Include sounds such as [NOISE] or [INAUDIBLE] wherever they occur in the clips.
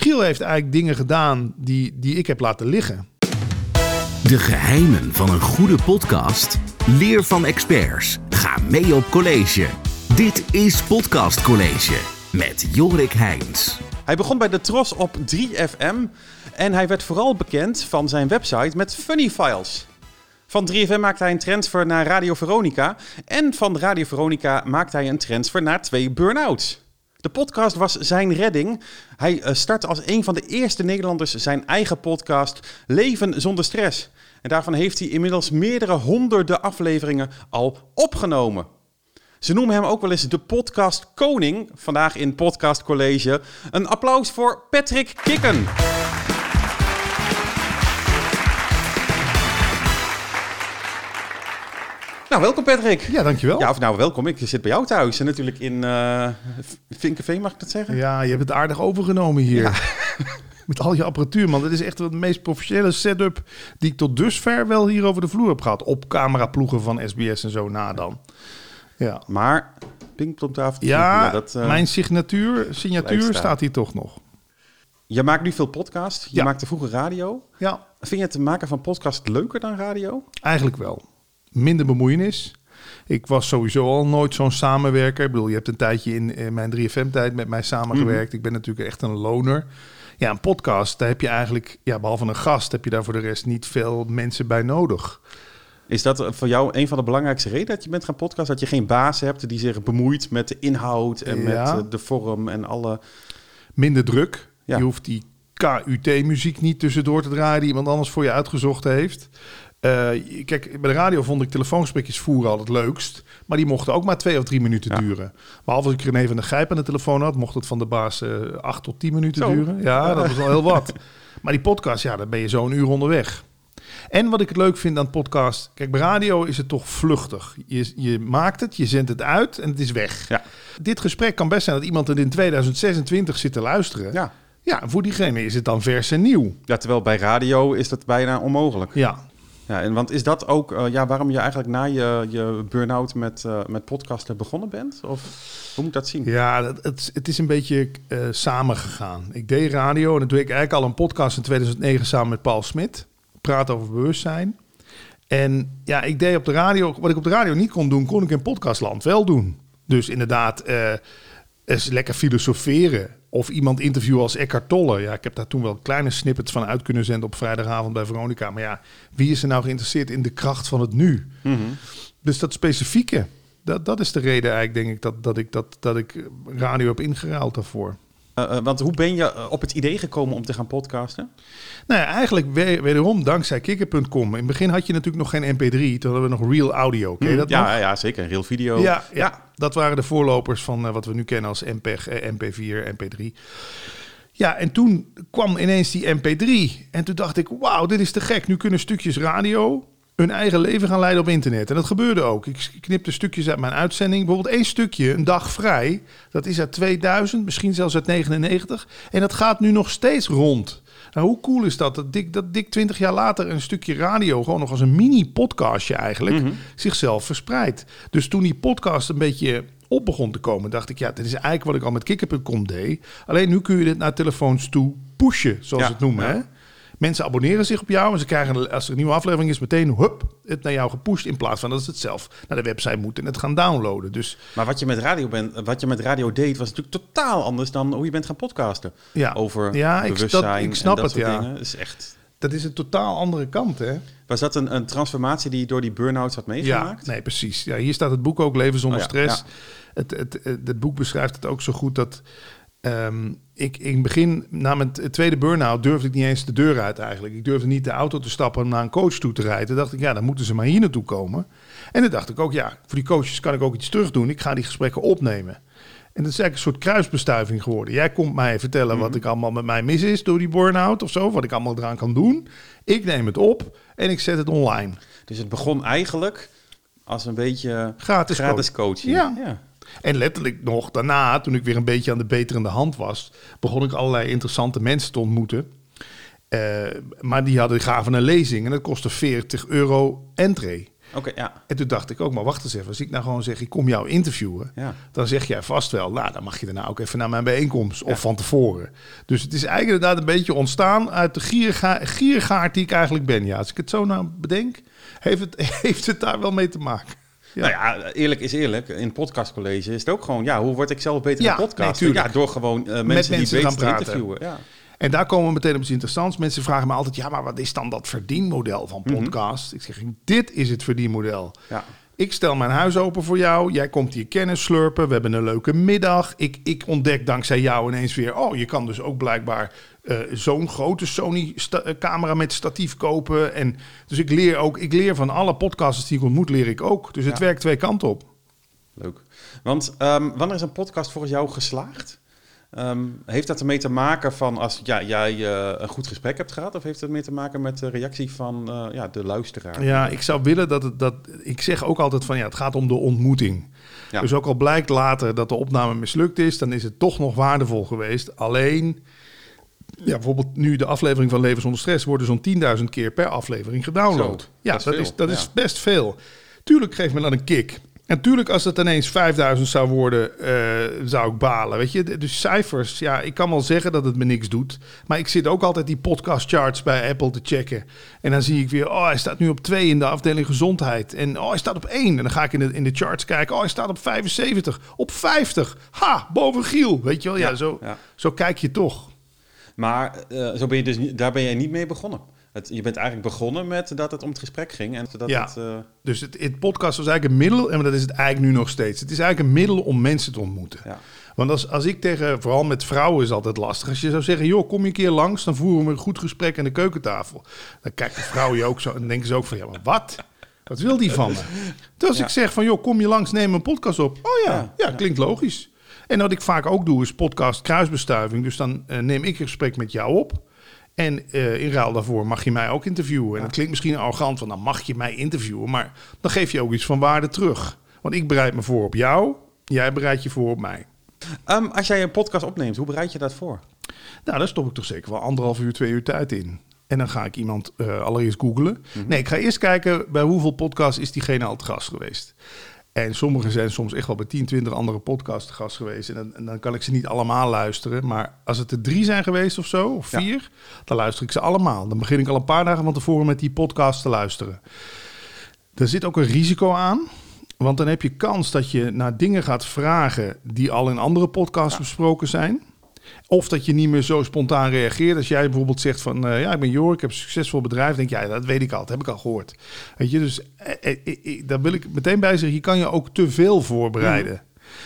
Giel heeft eigenlijk dingen gedaan die, die ik heb laten liggen. De geheimen van een goede podcast? Leer van experts. Ga mee op college. Dit is Podcast College met Jorik Heijns. Hij begon bij de Tros op 3FM en hij werd vooral bekend van zijn website met Funny Files. Van 3FM maakte hij een transfer naar Radio Veronica en van Radio Veronica maakte hij een transfer naar twee burn-outs. De podcast was zijn redding. Hij eh, startte als een van de eerste Nederlanders zijn eigen podcast Leven zonder stress. En daarvan heeft hij inmiddels meerdere honderden afleveringen al opgenomen. Ze noemen hem ook wel eens de podcast koning. Vandaag in Podcast College. Een applaus voor Patrick Kikken. Nou, welkom Patrick. Ja, dankjewel. Ja, of nou welkom. Ik zit bij jou thuis en natuurlijk in uh, Vinkenveen, mag ik dat zeggen? Ja, je hebt het aardig overgenomen hier. [LAUGHS] Met al je apparatuur, man. Dat is echt de meest professionele setup die ik tot dusver wel hier over de vloer heb gehad. Op cameraploegen van SBS en zo na dan. Ja. Maar pingpongtafel. Ja, ja dat, uh, mijn signatuur, signatuur staat hier toch nog. Je maakt nu veel podcast. Je ja. maakte vroeger radio. Ja. Vind je het maken van podcast leuker dan radio? Eigenlijk wel. Minder bemoeienis. Ik was sowieso al nooit zo'n samenwerker. Ik bedoel, je hebt een tijdje in, in mijn 3FM-tijd met mij samengewerkt. Mm Ik ben natuurlijk echt een loner. Ja, een podcast, daar heb je eigenlijk, ja, behalve een gast, heb je daar voor de rest niet veel mensen bij nodig. Is dat voor jou een van de belangrijkste redenen dat je bent gaan podcasten? Dat je geen baas hebt die zich bemoeit met de inhoud en Ja. met de vorm en alle... Minder druk. Ja. Je hoeft die KUT-muziek niet tussendoor te draaien die iemand anders voor je uitgezocht heeft. Eh, kijk, bij de radio vond ik telefoongesprekjes voeren altijd leukst. Maar die mochten ook maar twee of drie minuten Ja. duren. Behalve als ik René van der Gijp aan de telefoon had, mocht het van de baas eh, acht tot tien minuten Zo. duren. Ja, dat was al heel wat. Maar die podcast, ja, dan ben je zo een uur onderweg. En wat ik het leuk vind aan podcast... Kijk, bij radio is het toch vluchtig. Je, je maakt het, je zendt het uit en het is weg. Ja. Dit gesprek kan best zijn dat iemand het in 2026 zit te luisteren. Ja. Ja, voor diegene is het dan vers en nieuw. ja, terwijl bij radio is dat bijna onmogelijk. Ja, Ja, en want is dat ook eh, ja, waarom je eigenlijk na je, je burn-out met, eh, met podcasten begonnen bent? Of hoe moet dat zien? Ja, het, het, is een beetje eh samengegaan. Ik deed radio en dan doe ik eigenlijk al een podcast in 2009 samen met Paul Smit. Praat over bewustzijn. En ja, ik deed op de radio, wat ik op de radio niet kon doen, kon ik in podcastland wel doen. Dus inderdaad, eens lekker filosoferen. Of iemand interviewen als Eckhart Tolle. Ja, ik heb daar toen wel kleine snippets van uit kunnen zenden op vrijdagavond bij Veronica. Maar ja, wie is er nou geïnteresseerd in de kracht van het nu? Mhm. Dus dat specifieke, dat, dat is de reden eigenlijk, denk ik, dat, dat, ik, dat, dat ik radio heb ingeruild daarvoor. Eh, eh, want hoe ben je eh, op het idee gekomen om te gaan podcasten? Nou ja, eigenlijk we- wederom dankzij kikker.com. In het begin had je natuurlijk nog geen mp3, toen hadden we nog real audio. Ken je dat ja, nog? ja, zeker. Real video. Ja, ja, dat waren de voorlopers van wat we nu kennen als MPEG, eh, MP4, MP3. Ja, en toen kwam ineens die MP3. En toen dacht ik, wauw, dit is te gek. Nu kunnen stukjes radio hun eigen leven gaan leiden op internet. En dat gebeurde ook. Ik knipte stukjes uit mijn uitzending. Bijvoorbeeld één stukje, een dag vrij. Dat is uit 2000, misschien zelfs uit 99. En dat gaat nu nog steeds rond. Nou, hoe cool is dat? Dat dik, dat dik 20 jaar later een stukje radio, gewoon nog als een mini-podcastje eigenlijk, zichzelf verspreidt. Dus toen die podcast een beetje op begon te komen, dacht ik, ja, dit is eigenlijk wat ik al met kikker.com deed. Alleen nu kun je dit naar telefoons toe pushen, zoals Ja, ze het noemen. ja. Hè? Mensen abonneren zich op jou en ze krijgen, als er een nieuwe aflevering is, meteen hup, het naar jou gepusht. In plaats van dat ze het zelf naar de website moeten en het gaan downloaden. Dus Maar wat je, met radio bent, wat je met radio deed, was natuurlijk totaal anders dan hoe je bent gaan podcasten. ja, Over ja, ik, bewustzijn dat, ik snap en dat het, soort ja. dingen. is echt... Dat is een totaal andere kant, hè? Was dat een, een transformatie die je door die burn-outs had meegemaakt? Ja, nee, precies. Ja, hier staat het boek ook, Leven zonder Oh ja, stress. Het, het, het, het boek beschrijft het ook zo goed dat... ehm, ik in het begin, na mijn tweede burn-out, durfde ik niet eens de deur uit eigenlijk. Ik durfde niet de auto te stappen om naar een coach toe te rijden. Toen dacht ik, ja, dan moeten ze maar hier naartoe komen. En dan dacht ik ook, ja, voor die coaches kan ik ook iets terug doen. Ik ga die gesprekken opnemen. En dat is eigenlijk een soort kruisbestuiving geworden. Jij komt mij vertellen wat ik allemaal met mij mis is door die burn-out of zo. Wat ik allemaal eraan kan doen. Ik neem het op en ik zet het online. Dus het begon eigenlijk als een beetje Gratis gratis coaching. Ja. ja. En letterlijk nog daarna, toen ik weer een beetje aan de beterende hand was, begon ik allerlei interessante mensen te ontmoeten. Eh, maar die hadden gaven een lezing en dat kostte 40 euro entree. Oké, ja. En toen dacht ik ook, maar wacht eens even. Als ik nou gewoon zeg, ik kom jou interviewen. Ja. Dan zeg jij vast wel, nou, dan mag je daarna ook even naar mijn bijeenkomst. Ja. Of van tevoren. Dus het is eigenlijk inderdaad een beetje ontstaan uit de gierga giergaard die ik eigenlijk ben. Ja, als ik het zo nou bedenk, heeft het, [LAUGHS] heeft het daar wel mee te maken. Ja. Nou ja, eerlijk is eerlijk. In podcastcollege is het ook gewoon... Ja, hoe word ik zelf beter Ja, in podcast? nee, ja, door gewoon eh, mensen, mensen die gaan beter te praten. interviewen. Ja. En daar komen we meteen op iets interessants. Mensen vragen me altijd, ja, maar wat is dan dat verdienmodel van Mhm. podcast? Ik zeg, dit is het verdienmodel. Ja. Ik stel mijn huis open voor jou. Jij komt hier kennis slurpen. We hebben een leuke middag. Ik, ik ontdek dankzij jou ineens weer... oh, je kan dus ook blijkbaar eh, zo'n grote Sony-camera met statief kopen. En, dus ik leer ook... Ik leer van alle podcasters die ik ontmoet, leer ik ook. Dus het Ja. werkt twee kanten op. Leuk. Want ehm, wanneer is een podcast volgens jou geslaagd? Ehm, heeft dat ermee te maken van als ja, jij eh, een goed gesprek hebt gehad? Of heeft het ermee te maken met de reactie van eh, ja, de luisteraar? Ja, ik zou willen dat het... Dat, ik zeg ook altijd van, ja, het gaat om de ontmoeting. Ja. Dus ook al blijkt later dat de opname mislukt is... dan is het toch nog waardevol geweest. Alleen... Ja, bijvoorbeeld nu de aflevering van Leven zonder stress worden zo'n 10.000 keer per aflevering gedownload. Zo, ja, dat is dat, is, dat ja. is best veel. Tuurlijk geeft me dat een kick. En tuurlijk, als het ineens 5000 zou worden, eh, zou ik balen. Weet je, dus cijfers, ja, ik kan wel zeggen dat het me niks doet. Maar ik zit ook altijd die podcast charts bij Apple te checken. En dan zie ik weer, oh, hij staat nu op 2 in de afdeling gezondheid. En oh, hij staat op 1. En dan ga ik in de, in de charts kijken. Oh, hij staat op 75. Op 50. Ha, boven Giel. Weet je wel, ja, Ja, zo, ja. zo kijk je toch. Maar eh, zo ben je dus daar ben je niet mee begonnen. Het, je bent eigenlijk begonnen met dat het om het gesprek ging. En dat Ja. het, eh, Dus het, het podcast was eigenlijk een middel, en dat is het eigenlijk nu nog steeds. Het is eigenlijk een middel om mensen te ontmoeten. ja. Want als, als ik tegen, vooral met vrouwen is altijd lastig. Als je zou zeggen, joh, kom je een keer langs, dan voeren we een goed gesprek aan de keukentafel. Dan kijkt de vrouw je ook zo en denken ze ook van, ja, maar wat? Wat wil die van me? Dus als Ja. ik zeg van, joh, kom je langs, neem een podcast op. Oh ja, Ja, ja, ja. klinkt logisch. En wat ik vaak ook doe, is podcast kruisbestuiving. Dus dan eh, neem ik een gesprek met jou op. En eh, in ruil daarvoor mag je mij ook interviewen. En dat klinkt misschien arrogant, want dan mag je mij interviewen. Maar dan geef je ook iets van waarde terug. Want ik bereid me voor op jou, jij bereidt je voor op mij. Ehm, als jij een podcast opneemt, hoe bereid je dat voor? Nou, daar stop ik toch zeker wel anderhalf uur, twee uur tijd in. En dan ga ik iemand eh, allereerst googlen. Nee, ik ga eerst kijken bij hoeveel podcasts is diegene al te gast geweest. En sommige zijn soms echt wel bij 10, 20 andere podcasts te gast geweest. En dan, en dan kan ik ze niet allemaal luisteren. Maar als het er drie zijn geweest of zo, of Ja. vier, dan luister ik ze allemaal. Dan begin ik al een paar dagen van tevoren met die podcast te luisteren. Er zit ook een risico aan. Want dan heb je kans dat je naar dingen gaat vragen die al in andere podcasts besproken zijn. Of dat je niet meer zo spontaan reageert. Als jij bijvoorbeeld zegt van, eh, ja, ik ben Jor, ik heb een succesvol bedrijf. denk je, ja, dat weet ik al, dat heb ik al gehoord. Weet je, dus eh, eh, daar wil ik meteen bij zeggen, je kan je ook te veel voorbereiden.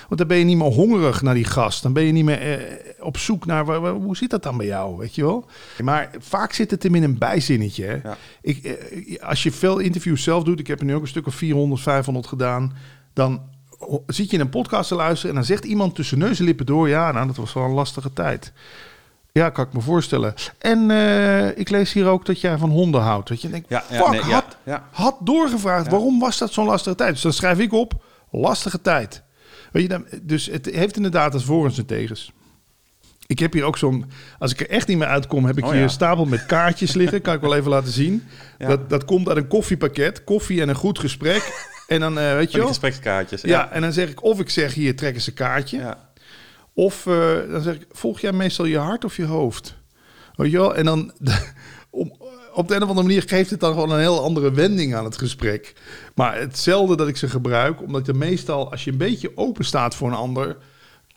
Want dan ben je niet meer hongerig naar die gast. Dan ben je niet meer op zoek naar, wa- wa- hoe zit dat dan bij jou, weet je wel? Maar vaak zit het hem in een bijzinnetje. Hè? Ja. Ik, als je veel interviews zelf doet, ik heb er nu ook een stuk of 400, 500 gedaan, dan zit je in een podcast te luisteren en dan zegt iemand tussen neus en lippen door, ja, nou, dat was wel een lastige tijd. Ja, kan ik me voorstellen. En eh, ik lees hier ook dat jij van honden houdt. Dat je denkt, Ja, nee, had, ja. had doorgevraagd, waarom was dat zo'n lastige tijd? Dus dan schrijf ik op, lastige tijd. Weet je, dan, dus het heeft inderdaad het voor en tegens. Ik heb hier ook zo'n, als ik er echt niet meer uitkom, heb ik Oh, hier een stapel met kaartjes liggen. Kan ik wel even laten zien. Dat, dat komt uit een koffiepakket, koffie en een goed gesprek. En dan, eh, weet je wel. gesprekskaartjes. Ja. en dan zeg ik, of ik zeg hier, trek eens een kaartje. Ja. Of eh, dan zeg ik, volg jij meestal je hart of je hoofd? Weet je wel? En dan [LAUGHS] om, op de een of andere manier geeft het dan gewoon een heel andere wending aan het gesprek. Maar hetzelfde dat ik ze gebruik, omdat je meestal, als je een beetje open staat voor een ander,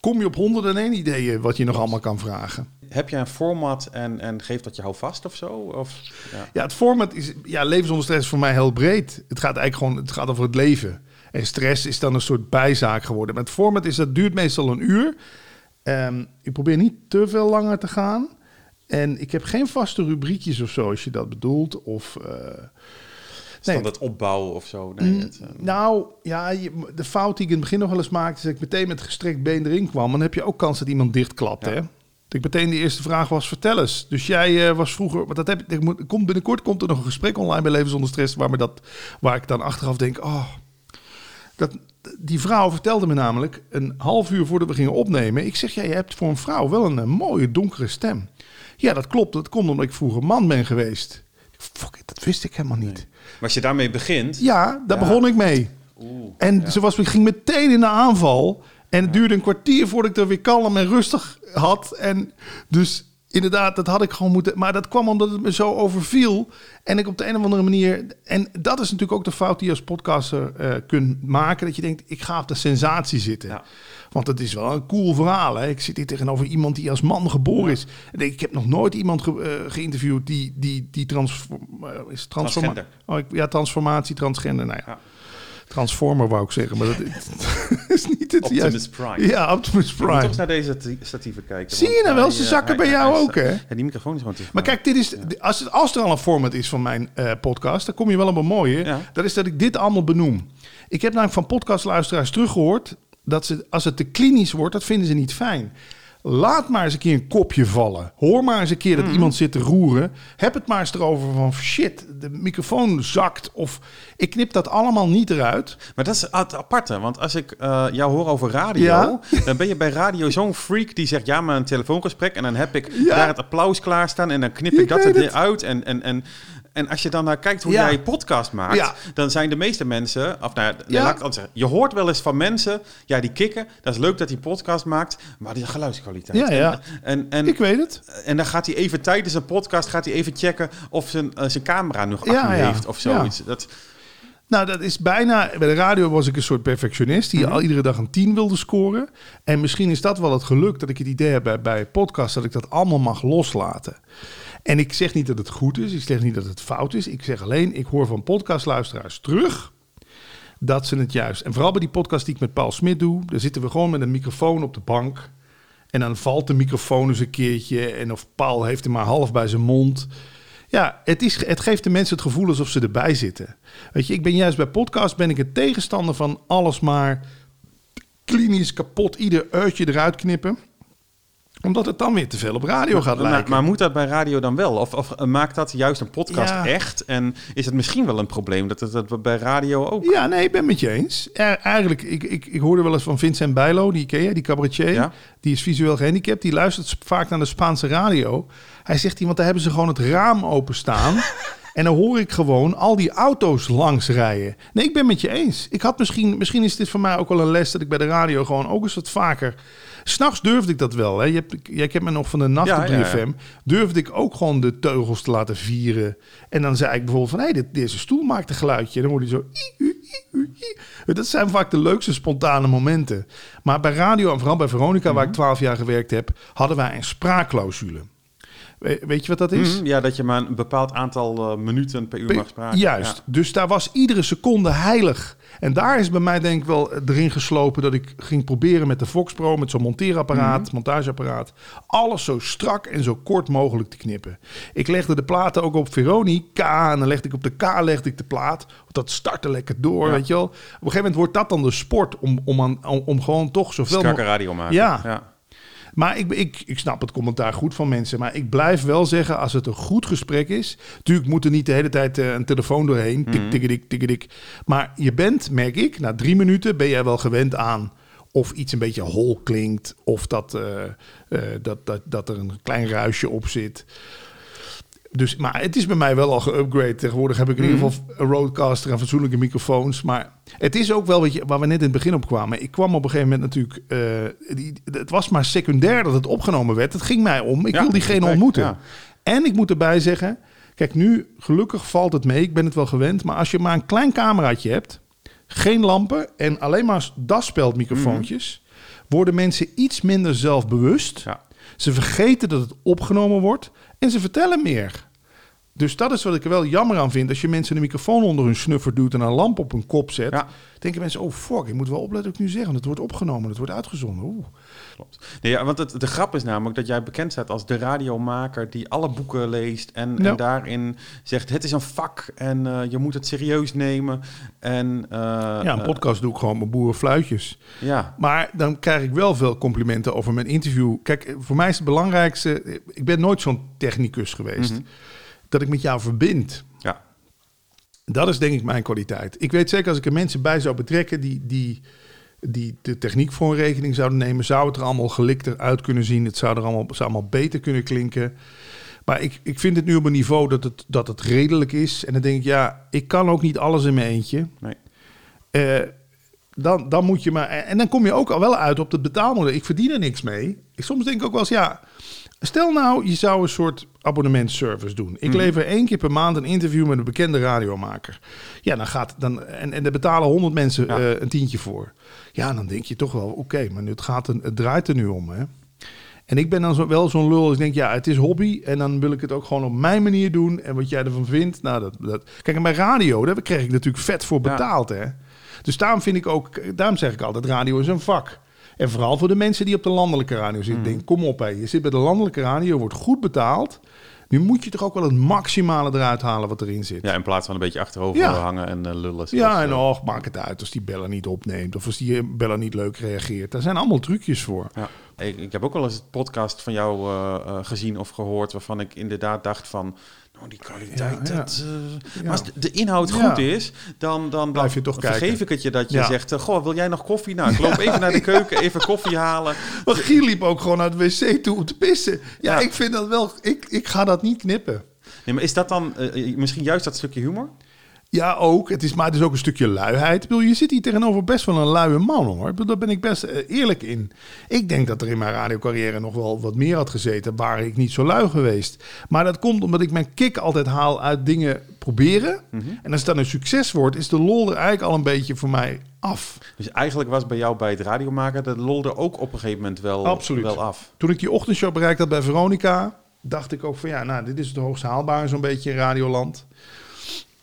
kom je op honderden en één ideeën wat je nog allemaal kan vragen. Heb jij een format en, en geeft dat je houvast of zo? Of, ja. Ja, het format is, ja, leven zonder stress is voor mij heel breed. Het gaat eigenlijk gewoon, het gaat over het leven. En stress is dan een soort bijzaak geworden. Maar het format is, dat duurt meestal een uur. Ehm, ik probeer niet te veel langer te gaan. En ik heb geen vaste rubriekjes of zo, als je dat bedoelt. Of, eh, Standaard opbouwen of zo? Nee, het, eh, nou, ja, je- de fout die ik in het begin nog wel eens maakte... is dat ik meteen met gestrekt been erin kwam. Dan heb je ook kans dat iemand dichtklapt, Ja. hè? Dat ik meteen de eerste vraag was, vertel eens. Dus jij eh, was vroeger... Maar dat heb, ik moet, komt, binnenkort komt er nog een gesprek online bij Leven Zonder Stress... Waar, me dat, waar ik dan achteraf denk... Oh, dat, die vrouw vertelde me namelijk een half uur voordat we gingen opnemen... Ik zeg, ja, je hebt voor een vrouw wel een, eh, mooie donkere stem. Ja, dat klopt. Dat komt omdat ik vroeger man ben geweest. Fuck it, dat wist ik helemaal niet. Maar als je daarmee begint... Ja, daar Ja. begon ik mee. Oeh, En ze was, ging meteen in de aanval. En het duurde een kwartier voordat ik er weer kalm en rustig had. En dus inderdaad, dat had ik gewoon moeten. Maar dat kwam omdat het me zo overviel. En ik op de een of andere manier. En dat is natuurlijk ook de fout die je als podcaster eh, kunt maken. Dat je denkt, ik ga op de sensatie zitten. Ja. Want het is wel een cool verhaal. Hè? Ik zit hier tegenover iemand die als man geboren is. En denk, ik heb nog nooit iemand ge- eh, geïnterviewd die, die, die transform, eh, is Transgender. Oh, ik, ja, transformatie, transgender. Nou ja. Ja. Transformer wou ik zeggen, maar dat is [LAUGHS] niet het Optimus. Prime. Ja, Optimus Je moet toch Prime. naar deze stati- statieven kijken. Zie je nou wel, ze eh, zakken hij- bij jou hij- ook, hè? Ja, die microfoon is gewoon te Maar kijk, dit is, als, het, als er al een format is van mijn eh, podcast, dan kom je wel op een mooie. Ja. Dat is dat ik dit allemaal benoem. Ik heb namelijk van podcastluisteraars teruggehoord dat ze, als het te klinisch wordt, dat vinden ze niet fijn. Laat maar eens een keer een kopje vallen. Hoor maar eens een keer dat Mhm. iemand zit te roeren. Heb het maar eens erover van shit, de microfoon zakt. Of ik knip dat allemaal niet eruit. Maar dat is het aparte, want als ik eh, jou hoor over radio, Ja. dan ben je bij radio zo'n freak die zegt ja, maar een telefoongesprek en dan heb ik Ja. daar het applaus klaarstaan en dan knip ik, Ik dat er het. uit en, en, en en als je dan naar kijkt hoe Ja. jij podcast maakt, Ja. dan zijn de meeste mensen, of nou, ja, Ja. laat ik het zeggen, je hoort wel eens van mensen, ja, die kikken, dat is leuk dat hij podcast maakt, maar die geluidskwaliteit. Ja, ja. En, en, Ik weet het. en dan gaat hij even tijdens een podcast gaat hij even checken of zijn, eh, zijn camera nog accu ja. heeft of zoiets. Dat, Nou, dat is bijna. Bij de radio was ik een soort perfectionist die al iedere dag een 10 wilde scoren. En misschien is dat wel het geluk dat ik het idee heb bij, bij podcasts dat ik dat allemaal mag loslaten. En ik zeg niet dat het goed is, ik zeg niet dat het fout is. Ik zeg alleen, ik hoor van podcastluisteraars terug dat ze het juist. En vooral bij die podcast die ik met Paul Smit doe, daar zitten we gewoon met een microfoon op de bank. En dan valt de microfoon eens een keertje. En of Paul heeft hem maar half bij zijn mond. Ja, het, is, het geeft de mensen het gevoel alsof ze erbij zitten. Weet je, ik ben juist bij podcast ben ik een tegenstander van alles maar klinisch kapot, ieder uitje eruit knippen. Omdat het dan weer te veel op radio gaat maar, lijken. maar moet dat bij radio dan wel? Of, of maakt dat juist een podcast Ja. echt? En is het misschien wel een probleem dat het dat bij radio ook? Ja, nee, ik ben het met je eens. Eigenlijk, ik, ik, ik hoorde wel eens van Vincent Bijlo, die ken je, die cabaretier. Ja. Die is visueel gehandicapt. Die luistert vaak naar de Spaanse radio. Hij zegt, die, want daar hebben ze gewoon het raam openstaan. [LAUGHS] en dan hoor ik gewoon al die auto's langs rijden. Nee, ik ben met je eens. Ik had misschien, misschien is dit voor mij ook wel een les dat ik bij de radio gewoon ook eens wat vaker... S'nachts durfde ik dat wel. Hè. Je hebt, jij kent me nog van de nacht op ja, ja. 3FM. Durfde ik ook gewoon de teugels te laten vieren. En dan zei ik bijvoorbeeld van... hé, dit, deze stoel maakt een geluidje. En dan hoor je zo... Dat zijn vaak de leukste spontane momenten. Maar bij radio en vooral bij Veronica, waar ik Mhm. twaalf jaar gewerkt heb... hadden wij een spraakclausule. We- weet je wat dat is? Mhm, ja, dat je maar een bepaald aantal eh, minuten per uur mag spraken. Juist. Ja. Dus daar was iedere seconde heilig. En daar is bij mij denk ik wel erin geslopen dat ik ging proberen met de Fox Pro, met zo'n monteerapparaat, Mhm. montageapparaat, alles zo strak en zo kort mogelijk te knippen. Ik legde de platen ook op Veronica en dan legde ik op de K legde ik de plaat. Dat startte lekker door, Ja. weet je wel. Op een gegeven moment wordt dat dan de sport om, om, aan, om, om gewoon toch zoveel Strakke radio maken. Ja. ja. Maar ik, ik, ik snap het commentaar goed van mensen. Maar ik blijf wel zeggen, als het een goed gesprek is... Natuurlijk moet er niet de hele tijd eh, een telefoon doorheen. Tik, Mhm. tikkedik, tikkedik. Maar je bent, merk ik, na drie minuten ben jij wel gewend aan... of iets een beetje hol klinkt... of dat, eh, eh, dat, dat, dat er een klein ruisje op zit... Dus, maar het is bij mij wel al geüpgrade. Tegenwoordig heb ik in ieder geval een roadcaster en fatsoenlijke microfoons. Maar het is ook wel, weet je, waar we net in het begin op kwamen. Ik kwam op een gegeven moment natuurlijk... eh, die, het was maar secundair dat het opgenomen werd. Het ging mij om. Ik Ja, wil diegene ontmoeten. ja. En ik moet erbij zeggen... Kijk, nu gelukkig valt het mee. Ik ben het wel gewend. Maar als je maar een klein cameraatje hebt... geen lampen en alleen maar daspeldmicrofoontjes... worden mensen iets minder zelfbewust. Ja. Ze vergeten dat het opgenomen wordt en ze vertellen meer. Dus dat is wat ik er wel jammer aan vind. Als je mensen een microfoon onder hun snuffer doet en een lamp op hun kop zet, Ja. denken mensen: oh fuck, ik moet wel opletten wat ik nu zeg, want het wordt opgenomen, het wordt uitgezonden. Oeh. Klopt. Nee, ja, want het, de grap is namelijk dat jij bekend staat als de radiomaker die alle boeken leest en, Ja. en daarin zegt het is een vak en eh, je moet het serieus nemen. En, eh, ja, een eh, podcast doe ik gewoon met boerenfluitjes. ja, Maar dan krijg ik wel veel complimenten over mijn interview. Kijk, voor mij is het belangrijkste, ik ben nooit zo'n technicus geweest, Mhm. Dat ik met jou verbind. ja. Dat is denk ik mijn kwaliteit. Ik weet zeker als ik er mensen bij zou betrekken die, die, die de techniek voor een rekening zouden nemen, zou het er allemaal gelikter uit kunnen zien. Het zou er allemaal, zou allemaal beter kunnen klinken. Maar ik, ik vind het nu op een niveau dat het, dat het redelijk is. En dan denk ik, ja, ik kan ook niet alles in mijn eentje. Nee. Eh, dan, dan moet je maar. En dan kom je ook al wel uit op het betaalmodel. Ik verdien er niks mee. Ik, soms denk ik ook wel eens, ja. Stel nou, je zou een soort abonnementservice doen. Ik Mhm. lever één keer per maand een interview met een bekende radiomaker. Ja, dan gaat dan. En, en er betalen honderd mensen Ja. eh, een tientje voor. Ja, dan denk je toch wel, oké, maar het, gaat een, het draait er nu om. Hè? En ik ben dan zo, wel zo'n lul. Ik denk, ja, het is hobby. En dan wil ik het ook gewoon op mijn manier doen. En wat jij ervan vindt, nou, dat. dat kijk, en bij radio, daar krijg ik natuurlijk vet voor Ja. betaald, hè. Dus daarom vind ik ook, daarom zeg ik altijd, radio is een vak. En vooral voor de mensen die op de landelijke radio zitten. Mhm. Denk, kom op, hè. je zit bij de landelijke radio, wordt goed betaald. Nu moet je toch ook wel het maximale eruit halen wat erin zit. Ja, in plaats van een beetje achterover Ja. hangen en eh, lullen. Ja, en eh, och, maak het uit als die beller niet opneemt. Of als die beller niet leuk reageert. Daar zijn allemaal trucjes voor. Ja. Ik, ik heb ook wel eens een podcast van jou eh, eh, gezien of gehoord waarvan ik inderdaad dacht van, nou die kwaliteit, Ja, ja. dat, eh, Ja. maar als de, de inhoud goed is, dan, dan, dan Blijf je toch vergeef kijken. ik het je dat je zegt, goh, wil jij nog koffie? Nou, ik loop even naar de keuken, even koffie halen. [LAUGHS] Maar Giel liep ook gewoon naar de wc toe om te pissen. Ja, ik vind dat wel... Ik, ik ga dat niet knippen. Nee, maar is dat dan misschien juist dat stukje humor? Ja, ook. Het is, maar het is ook een stukje luiheid. Bedoel, je zit hier tegenover best wel een luie man, hoor. Bedoel, Daar ben ik best eh, eerlijk in. Ik denk dat er in mijn radiocarrière nog wel wat meer had gezeten... waar ik niet zo lui geweest. Maar dat komt omdat ik mijn kick altijd haal uit dingen proberen. En als het dan een succes wordt, is de lol er eigenlijk al een beetje voor mij af. Dus eigenlijk was bij jou bij het radiomaken de lol er ook op een gegeven moment wel, Absoluut. wel af. Toen ik die ochtendshow bereikt had bij Veronica... dacht ik ook van ja, nou, dit is het hoogst haalbaar zo'n beetje in Radioland.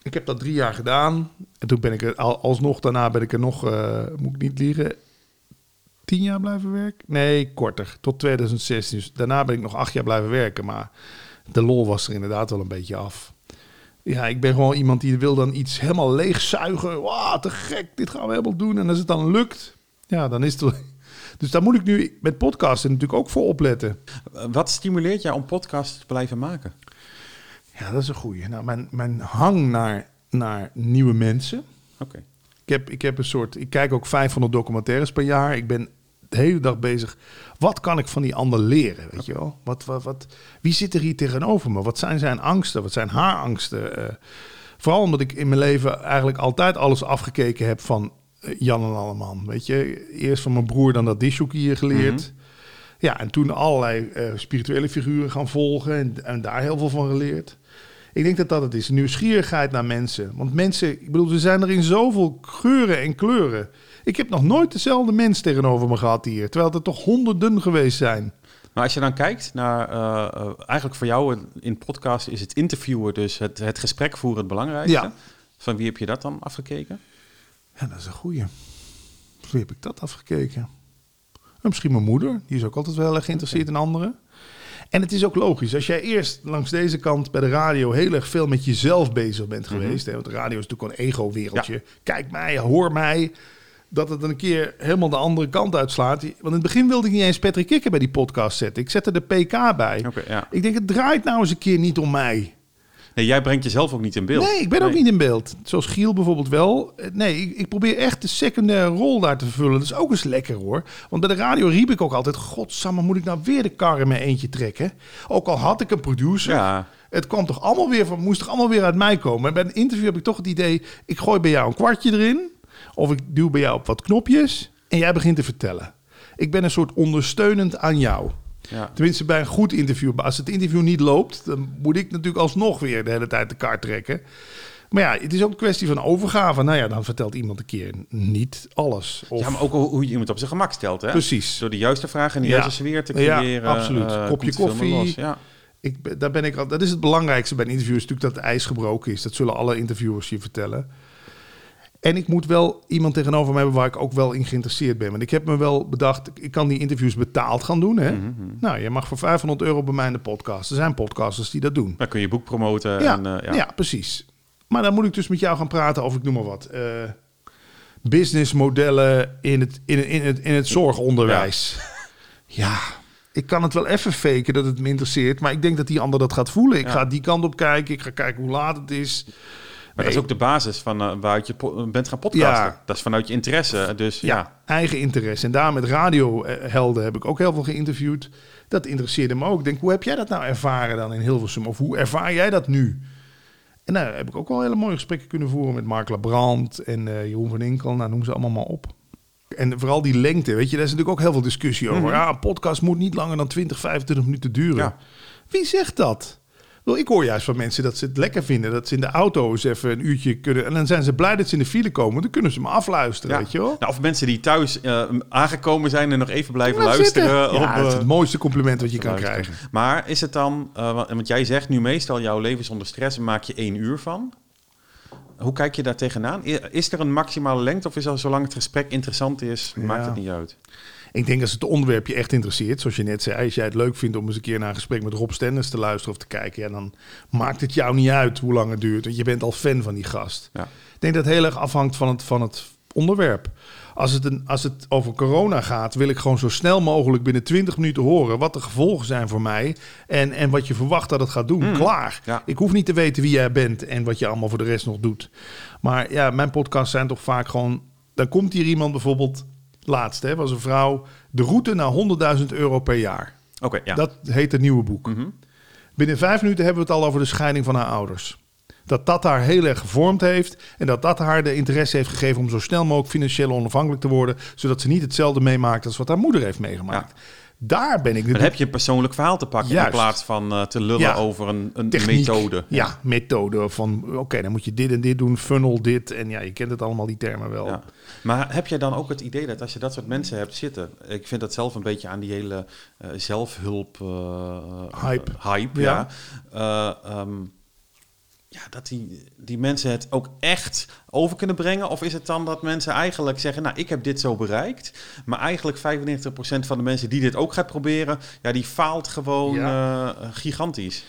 Ik heb dat drie jaar gedaan. En toen ben ik er al, alsnog, daarna ben ik er nog, eh, moet ik niet liegen, tien jaar blijven werken? Nee, korter, tot 2016. Dus daarna ben ik nog acht jaar blijven werken. Maar de lol was er inderdaad wel een beetje af. Ja, ik ben gewoon iemand die wil dan iets helemaal leegzuigen. Wauw, te gek, dit gaan we helemaal doen. En als het dan lukt, ja, dan is het... [LAUGHS] Dus daar moet ik nu met podcasten natuurlijk ook voor opletten. Wat stimuleert jou om podcasts te blijven maken? Ja, dat is een goeie. Nou, mijn, mijn hang naar, naar nieuwe mensen. Oké. Ik heb, ik heb een soort. Ik kijk ook 500 documentaires per jaar. Ik ben de hele dag bezig. Wat kan ik van die ander leren? Weet je wel? Wat, wat, wat, wie zit er hier tegenover me? Wat zijn zijn angsten? Wat zijn haar angsten? Eh, vooral omdat ik in mijn leven eigenlijk altijd alles afgekeken heb van eh, Jan en Alleman. Weet je, eerst van mijn broer, dan dat dishoekie geleerd. Ja, en toen allerlei eh, spirituele figuren gaan volgen en, en daar heel veel van geleerd. Ik denk dat dat het is. Nieuwsgierigheid naar mensen. Want mensen, ik bedoel, ze zijn er in zoveel geuren en kleuren. Ik heb nog nooit dezelfde mens tegenover me gehad hier. Terwijl er toch honderden geweest zijn. Maar als je dan kijkt naar, eh, eh, eigenlijk voor jou in podcast is het interviewen, dus het, het gesprek voeren het belangrijkste. Ja. Van wie heb je dat dan afgekeken? Ja, dat is een goeie. Wie heb ik dat afgekeken? En misschien mijn moeder. Die is ook altijd wel erg geïnteresseerd in anderen. En het is ook logisch. Als jij eerst langs deze kant bij de radio heel erg veel met jezelf bezig bent geweest. hè, want de radio is natuurlijk een ego-wereldje. Kijk mij, hoor mij. Dat het een keer helemaal de andere kant uitslaat. Want in het begin wilde ik niet eens Patrick Kikker bij die podcast zetten. Ik zette de PK bij. Ja. Ik denk, het draait nou eens een keer niet om mij. Nee, jij brengt jezelf ook niet in beeld. Nee, ik ben ook niet in beeld. Zoals Giel bijvoorbeeld wel. Eh, Nee, ik, ik probeer echt de secundaire rol daar te vervullen. Dat is ook eens lekker hoor. Want bij de radio riep ik ook altijd... Godsamme, moet ik nou weer de kar in mijn eentje trekken? Ook al had ik een producer. Ja, Het kwam toch allemaal weer van, moest toch allemaal weer uit mij komen. En bij een interview heb ik toch het idee... Ik gooi bij jou een kwartje erin. Of ik duw bij jou op wat knopjes. En jij begint te vertellen. Ik ben een soort ondersteunend aan jou. Ja. Tenminste, bij een goed interview. Maar als het interview niet loopt, dan moet ik natuurlijk alsnog weer de hele tijd de kaart trekken. Maar ja, het is ook een kwestie van overgave. Nou ja, dan vertelt iemand een keer niet alles. Of, ja, maar ook hoe je iemand op zijn gemak stelt. Hè? Precies. Door de juiste vragen en de Ja. juiste sfeer te Ja, creëren. absoluut. eh, Kopje koffie. Ja. Ik, daar ben ik al, dat is het belangrijkste bij een interview, is natuurlijk dat het ijs gebroken is. Dat zullen alle interviewers je vertellen. En ik moet wel iemand tegenover me hebben waar ik ook wel in geïnteresseerd ben. Want ik heb me wel bedacht, ik kan die interviews betaald gaan doen. Hè? Mhm, Nou, je mag voor 500 euro bij mij in de podcast. Er zijn podcasters die dat doen. Dan kun je boek promoten. Ja, en, eh, ja. ja. precies. Maar dan moet ik dus met jou gaan praten over, ik noem maar wat, eh businessmodellen in het, in, in, het, in het zorgonderwijs. [LAUGHS] Ja. ik kan het wel even faken dat het me interesseert, maar ik denk dat die ander dat gaat voelen. Ik Ja. ga die kant op kijken, ik ga kijken hoe laat het is. Maar dat is ook de basis van uh, waaruit je po- bent gaan podcasten. Ja. Dat is vanuit je interesse. Dus ja. Ja, eigen interesse. En daar met radiohelden heb ik ook heel veel geïnterviewd. Dat interesseerde me ook. Ik denk, hoe heb jij dat nou ervaren dan in Hilversum? Of hoe ervaar jij dat nu? En nou heb ik ook wel hele mooie gesprekken kunnen voeren met Mark Labrand en eh, Jeroen van Inkel. Nou, noem ze allemaal maar op. En vooral die lengte, weet je, daar is natuurlijk ook heel veel discussie over. Mhm. Ja, een podcast moet niet langer dan 20, 25 minuten duren. Ja. Wie zegt dat? Wel, ik hoor juist van mensen dat ze het lekker vinden. Dat ze in de auto eens even een uurtje kunnen. En dan zijn ze blij dat ze in de file komen. Dan kunnen ze me afluisteren, Ja. weet je wel. Nou, of mensen die thuis eh, aangekomen zijn en nog even blijven luisteren. Ja, dat is eh, het mooiste compliment wat je kan luisteren. krijgen. Maar is het dan, eh, want, jij zegt nu meestal jouw leven zonder stress maak je één uur van. Hoe kijk je daar tegenaan? Is er een maximale lengte of is al zolang het gesprek interessant is, maakt het niet uit? Ik denk als het onderwerp je echt interesseert, zoals je net zei, als jij het leuk vindt om eens een keer naar een gesprek met Rob Stenders te luisteren of te kijken, ja, dan maakt het jou niet uit hoe lang het duurt, want je bent al fan van die gast. Ja. Ik denk dat het heel erg afhangt van het, van het onderwerp. Als het, een, als het over corona gaat, wil ik gewoon zo snel mogelijk binnen 20 minuten horen wat de gevolgen zijn voor mij en, en wat je verwacht dat het gaat doen. Klaar. ja. Ik hoef niet te weten wie jij bent en wat je allemaal voor de rest nog doet. Maar ja, mijn podcasts zijn toch vaak gewoon. Dan komt hier iemand bijvoorbeeld. Laatst hè, was een vrouw. De route naar 100.000 euro per jaar. Oké, ja. Dat heet het nieuwe boek. Mhm. Binnen vijf minuten hebben we het al over de scheiding van haar ouders. Dat dat haar heel erg gevormd heeft. En dat dat haar de interesse heeft gegeven om zo snel mogelijk financieel onafhankelijk te worden. Zodat ze niet hetzelfde meemaakt als wat haar moeder heeft meegemaakt. Daar ben ik Dan heb je een persoonlijk verhaal te pakken in plaats van eh, te lullen Ja. over een, een techniek. methode. Ja, methode van oké, dan moet je dit en dit doen, funnel dit. En ja, je kent het allemaal, die termen wel. Ja. Maar heb je dan ook het idee dat als je dat soort mensen hebt zitten, ik vind dat zelf een beetje aan die hele eh, zelfhulp eh, Hype. hype ja. Ja. Ja, dat die, die mensen het ook echt over kunnen brengen? Of is het dan dat mensen eigenlijk zeggen, nou, ik heb dit zo bereikt, maar eigenlijk 95% van de mensen die dit ook gaat proberen, ja, die faalt gewoon eh, gigantisch.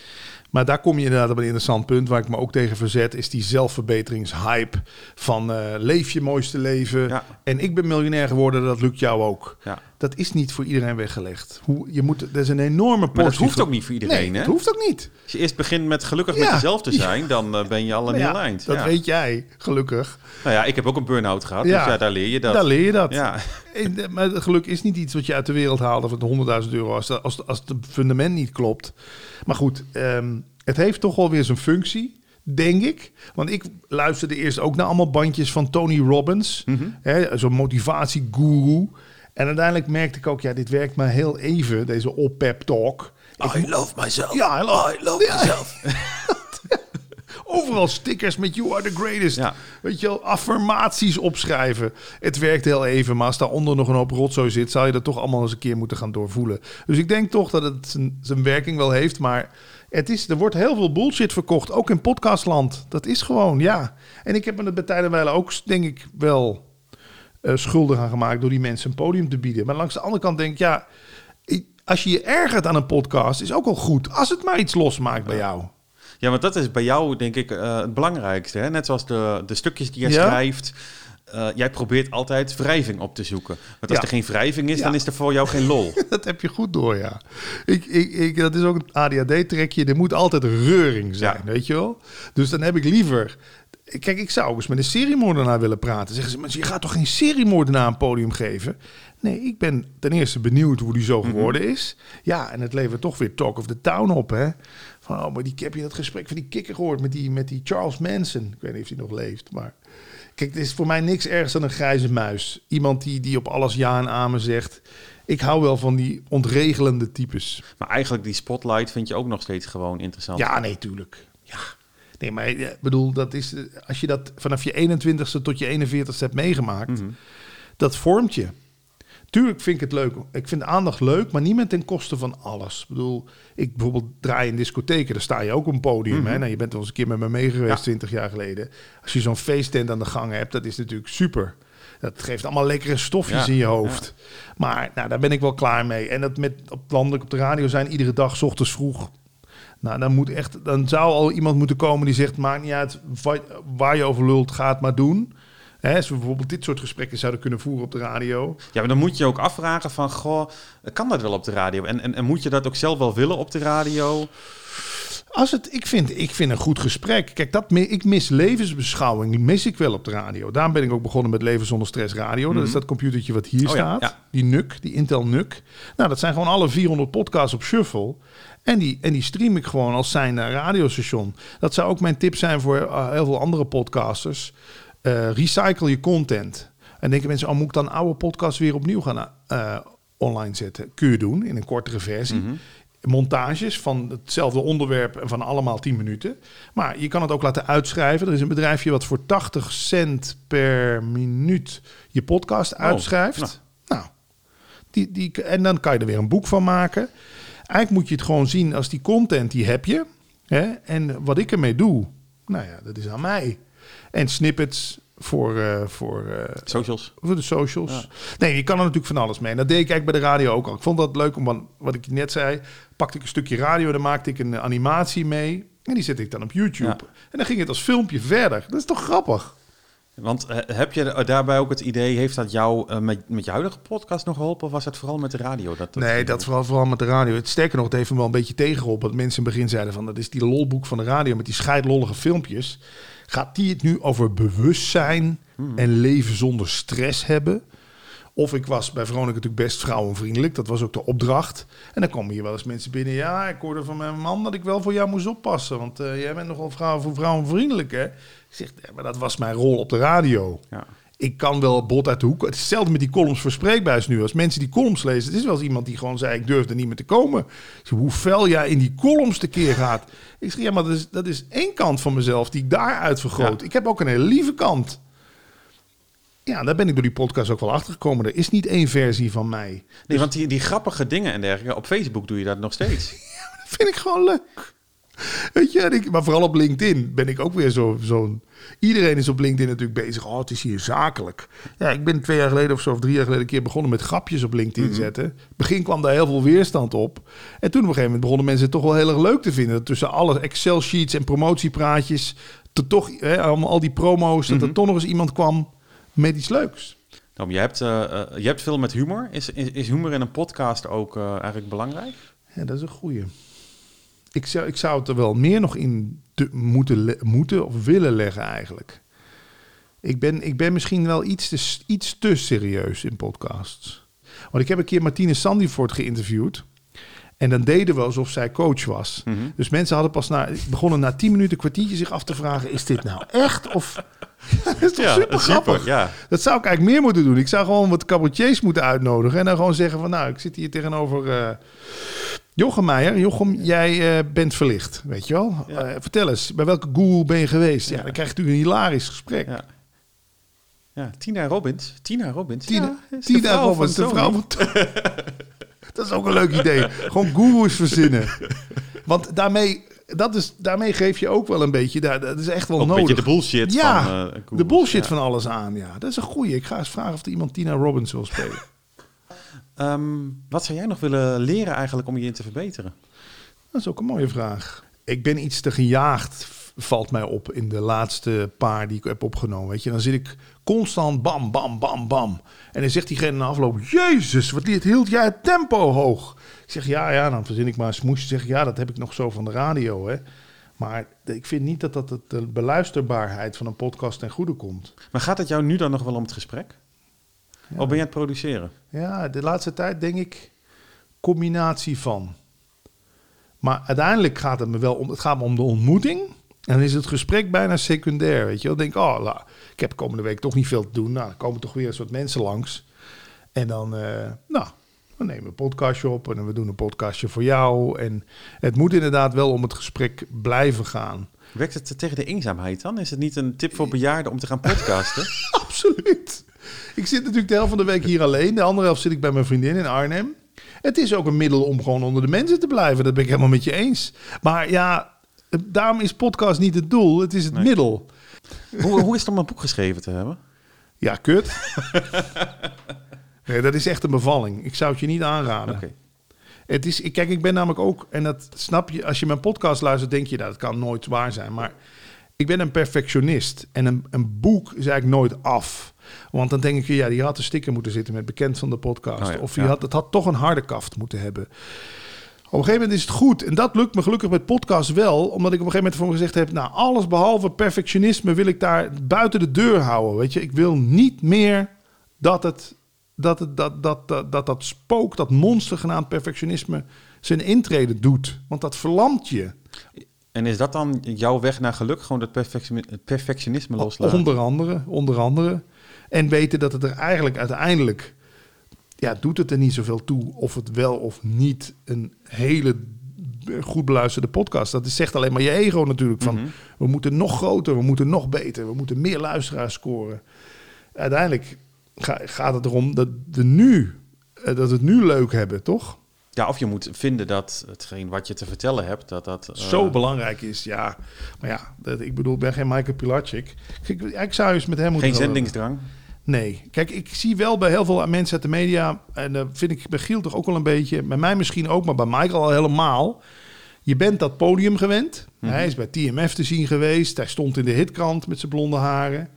Maar daar kom je inderdaad op een interessant punt waar ik me ook tegen verzet, is die zelfverbeteringshype van eh, leef je mooiste leven. Ja. En ik ben miljonair geworden, dat lukt jou ook. Ja. Dat is niet voor iedereen weggelegd. Hoe, je moet, er is een enorme portie. Maar dat hoeft ook niet voor iedereen, Nee, hè? dat hoeft ook niet. Als je eerst begint met gelukkig Ja. met jezelf te zijn, dan eh, ben je al een Maar heel ja, eind. Dat weet jij, gelukkig. Nou ja, ik heb ook een burn-out gehad, Ja. dus ja, daar leer je dat. Daar leer je dat. Ja, [LAUGHS] En, eh, Maar geluk is niet iets wat je uit de wereld haalt of het 100.000 euro als, als, als het fundament niet klopt. Maar goed, ehm, het heeft toch wel weer zijn functie, denk ik. Want ik luisterde eerst ook naar allemaal bandjes van Tony Robbins, Mhm. hè, zo'n motivatieguru. En uiteindelijk merkte ik ook, ja, dit werkt maar heel even, deze op-pep talk. Ik- love myself. ja, I love, I love Ja. myself. [LAUGHS] Overal stickers met You are the greatest. Ja. Weet je wel, affirmaties opschrijven. Het werkt heel even, maar als daaronder nog een hoop rotzooi zit... zou je dat toch allemaal eens een keer moeten gaan doorvoelen. Dus ik denk toch dat het zijn, zijn werking wel heeft, maar... Het is, er wordt heel veel bullshit verkocht, ook in podcastland. Dat is gewoon, ja. En ik heb me er bij tijdenwijle ook, denk ik, wel schuldig aan gemaakt... door die mensen een podium te bieden. Maar langs de andere kant denk ik, ja... als je je ergert aan een podcast, is ook wel goed. Als het maar iets losmaakt bij jou. Ja, want dat is bij jou denk ik eh, het belangrijkste. Hè? Net zoals de, de stukjes die jij Ja. schrijft. eh, jij probeert altijd wrijving op te zoeken. Want als Ja. er geen wrijving is, Ja. dan is er voor jou geen lol. [LAUGHS] Dat heb je goed door, ja. Ik, ik, ik, dat is ook een ADHD-trekje. Er moet altijd reuring zijn, weet je wel? Dus dan heb ik liever... Kijk, ik zou ook eens met een seriemoordenaar willen praten. Zeggen ze, maar je gaat toch geen seriemoordenaar een podium geven? Nee, ik ben ten eerste benieuwd hoe die zo geworden is. Ja, en het levert toch weer talk of the town op, hè? Van, oh, maar die, heb je dat gesprek van die kikker gehoord met die, met die Charles Manson? Ik weet niet of hij nog leeft, maar... Kijk, het is voor mij niks ergs dan een grijze muis. Iemand die, die op alles ja en amen zegt. Ik hou wel van die ontregelende types. Maar eigenlijk die spotlight vind je ook nog steeds gewoon interessant. Ja, nee, tuurlijk. Ja. Nee, maar ik bedoel, dat is, eh, als je dat vanaf je 21ste tot je 41ste hebt meegemaakt, Mhm. dat vormt je. Tuurlijk vind ik het leuk. Ik vind aandacht leuk, maar niet met ten koste van alles. Ik bedoel, ik bijvoorbeeld draai in discotheken, daar sta je ook op een podium. hè? Nou, je bent wel eens een keer met me mee geweest, Mhm. Ja. 20 jaar geleden. Als je zo'n feesttent aan de gang hebt, dat is natuurlijk super. Dat geeft allemaal lekkere stofjes Ja, in je hoofd. Maar nou, daar ben ik wel klaar mee. En dat met op landelijk op de radio zijn, iedere dag 's ochtends vroeg. Nou, dan, moet echt, dan zou al iemand moeten komen die zegt: maakt niet uit wa- waar je over lult, ga het maar doen. Hè, als we bijvoorbeeld dit soort gesprekken zouden kunnen voeren op de radio. Ja, maar dan moet je ook afvragen van, goh, kan dat wel op de radio? En, en, en moet je dat ook zelf wel willen op de radio? Als het, ik, vind, ik vind een goed gesprek. Kijk, dat, ik mis levensbeschouwing. Die mis ik wel op de radio. Daarom ben ik ook begonnen met Leven zonder stress radio. Dat is dat computertje wat hier Mhm. Oh ja, staat. ja. Die NUC, die Intel NUC. Nou, dat zijn gewoon alle 400 podcasts op shuffle. En die, en die stream ik gewoon als zijn radiostation. Dat zou ook mijn tip zijn voor eh, heel veel andere podcasters. Eh, recycle je content. En denken mensen, oh, moet ik dan oude podcasts weer opnieuw gaan eh, online zetten? Kun je doen in een kortere versie. Montages van hetzelfde onderwerp en van allemaal 10 minuten. Maar je kan het ook laten uitschrijven. Er is een bedrijfje wat voor 80 cent per minuut je podcast uitschrijft. nou. nou, die, die, en dan kan je er weer een boek van maken. Eigenlijk moet je het gewoon zien als die content, die heb je. Hè? En wat ik ermee doe, nou ja, dat is aan mij. En snippets voor, eh, voor, eh, Socials. voor de socials. Nee, je kan er natuurlijk van alles mee. En dat deed ik eigenlijk bij de radio ook al. Ik vond dat leuk, omdat wat ik net zei, pakte ik een stukje radio, dan maakte ik een eh, animatie mee. En die zette ik dan op YouTube. Ja. En dan ging het als filmpje verder. Dat is toch grappig? Want eh, heb je daarbij ook het idee, heeft dat jou eh, met, met je huidige podcast nog geholpen? Of was het vooral met de radio? Dat, nee, dat vooral, vooral met de radio. Het sterker nog, het heeft me wel een beetje tegengeholpen. Dat mensen in het begin zeiden van, dat is die lolboek van de radio met die scheidlollige filmpjes. Gaat die het nu over bewustzijn en leven zonder stress hebben? Of ik was bij Veronica natuurlijk best vrouwenvriendelijk. Dat was ook de opdracht. En dan komen hier wel eens mensen binnen. Ja, ik hoorde van mijn man dat ik wel voor jou moest oppassen. Want eh, jij bent nogal vrouw, voor vrouwenvriendelijk, hè? Ik zeg, ja, maar dat was mijn rol op de radio. Ja. Ik kan wel bot uit de hoek. Hetzelfde met die columns voor Spreekbuis nu. Als mensen die columns lezen. Het is wel eens iemand die gewoon zei, ik durfde niet meer te komen. Zeg, hoe fel jij in die columns tekeer gaat. Ik zeg, ja, maar dat is, dat is één kant van mezelf die ik daaruit vergroot. Ja. Ik heb ook een hele lieve kant. Ja, daar ben ik door die podcast ook wel achter gekomen. Er is niet één versie van mij. Nee, want die, die grappige dingen en dergelijke, op Facebook doe je dat nog steeds. [LAUGHS] Dat vind ik gewoon leuk. Weet je, ik, maar vooral op LinkedIn ben ik ook weer zo- zo'n... Iedereen is op LinkedIn natuurlijk bezig. Oh, het is hier zakelijk. Ja, ik ben twee jaar geleden of zo, of drie jaar geleden... een keer begonnen met grapjes op LinkedIn zetten. In het begin kwam daar heel veel weerstand op. En toen op een gegeven moment begonnen mensen het toch wel heel erg leuk te vinden. Dat tussen alle Excel-sheets en promotiepraatjes... te toch, hè, allemaal al die promo's... dat er toch nog eens iemand kwam met iets leuks. Tom, je, hebt, eh, eh, je hebt veel met humor. Is, is, is humor in een podcast ook eh, eigenlijk belangrijk? Ja, dat is een goeie. Ik zou, ik zou het er wel meer nog in te, moeten, moeten of willen leggen eigenlijk. Ik ben, ik ben misschien wel iets te, iets te serieus in podcasts. Want ik heb een keer Martine Sandifort geïnterviewd. En dan deden we alsof zij coach was. Dus mensen hadden pas na, begonnen na tien minuten een kwartiertje zich af te vragen... is dit nou echt? Of, [LAUGHS] dat is toch super grappig? ja. Dat zou ik eigenlijk meer moeten doen. Ik zou gewoon wat cabaretiers moeten uitnodigen. En dan gewoon zeggen van, nou, ik zit hier tegenover eh Jochem Meijer. Jochem, jij eh, bent verlicht, weet je wel. Ja. Eh, vertel eens, bij welke guru ben je geweest? Ja, dan krijg je natuurlijk een hilarisch gesprek. Ja. Ja, Tina Robbins. Tina Robbins. Tina, de Tina vrouw Robbins, van de vrouw van. [LAUGHS] [LAUGHS] Dat is ook een leuk idee. Gewoon gurus verzinnen. Want daarmee, dat is, daarmee geef je ook wel een beetje... daar- Dat is echt wel Ook een nodig. beetje de bullshit ja, van, eh, de bullshit ja. van alles aan. Ja, dat is een goeie. Ik ga eens vragen of er iemand Tina Robbins wil spelen. [LAUGHS] Ehm, wat zou jij nog willen leren eigenlijk om je in te verbeteren? Dat is ook een mooie vraag. Ik ben iets te gejaagd, valt mij op in de laatste paar die ik heb opgenomen. Weet je, dan zit ik constant bam, bam, bam, bam. En dan zegt diegene na afloop: Jezus, wat liet- hield jij het tempo hoog? Ik zeg ja, ja, dan verzin ik maar smoesje. Zeg ja, dat heb ik nog zo van de radio, hè. Maar ik vind niet dat dat de beluisterbaarheid van een podcast ten goede komt. Maar gaat het jou nu dan nog wel om het gesprek? Of ben je het produceren? Ja, de laatste tijd denk ik combinatie van. Maar uiteindelijk gaat het me wel om, het gaat me om de ontmoeting. En dan is het gesprek bijna secundair, weet je wel. Denk oh, la, ik heb komende week toch niet veel te doen. Nou, dan komen toch weer een soort mensen langs. En dan, eh, nou, we nemen een podcastje op en we doen een podcastje voor jou. En het moet inderdaad wel om het gesprek blijven gaan. Werkt het tegen de eenzaamheid dan? Is het niet een tip voor bejaarden om te gaan podcasten? [LAUGHS] Absoluut. Ik zit natuurlijk de helft van de week hier alleen. De andere helft zit ik bij mijn vriendin in Arnhem. Het is ook een middel om gewoon onder de mensen te blijven. Dat ben ik helemaal met je eens. Maar ja, daarom is podcast niet het doel. Het is het middel. hoe, hoe is het om een boek geschreven te hebben? Ja, kut. Nee, dat is echt een bevalling. Ik zou het je niet aanraden. Het is, ik- kijk, ik ben namelijk ook, en dat snap je, als je mijn podcast luistert, denk je, nou, dat kan nooit waar zijn. Maar ik ben een perfectionist. En een, een boek is eigenlijk nooit af. Want dan denk ik, ja, die had een sticker moeten zitten met bekend van de podcast. Oh ja, of die ja. had, het had toch een harde kaft moeten hebben. Op een gegeven moment is het goed. En dat lukt me gelukkig met podcast wel. Omdat ik op een gegeven moment voor me gezegd heb... nou, alles behalve perfectionisme wil ik daar buiten de deur houden. Weet je, ik wil niet meer dat het... Dat, het, dat, dat, dat, dat, dat spook, dat monster genaamd perfectionisme... zijn intrede doet. Want dat verlamt je. En is dat dan jouw weg naar geluk? Gewoon dat het perfectionisme loslaten? Onder andere, onder andere. En weten dat het er eigenlijk uiteindelijk... Ja, doet het er niet zoveel toe of het wel of niet een hele goed beluisterde podcast. Dat is, zegt alleen maar je ego natuurlijk. Van, Mhm. We moeten nog groter, we moeten nog beter, we moeten meer luisteraars scoren. Uiteindelijk ga- gaat het erom dat, we nu, eh, dat we het nu leuk hebben, toch? Ja, of je moet vinden dat hetgeen wat je te vertellen hebt, dat dat... eh, Zo belangrijk is, ja. Maar ja, dat, ik bedoel, ik ben geen Michael Pilatschik. Ik, ik zou eens met hem moeten... Geen zendingsdrang. Nee. Kijk, ik zie wel bij heel veel mensen uit de media... en dat vind ik bij Giel toch ook wel een beetje... bij mij misschien ook, maar bij Michael al helemaal... Je bent dat podium gewend. Mhm. Hij is bij TMF te zien geweest. Hij stond in de hitkrant met zijn blonde haren.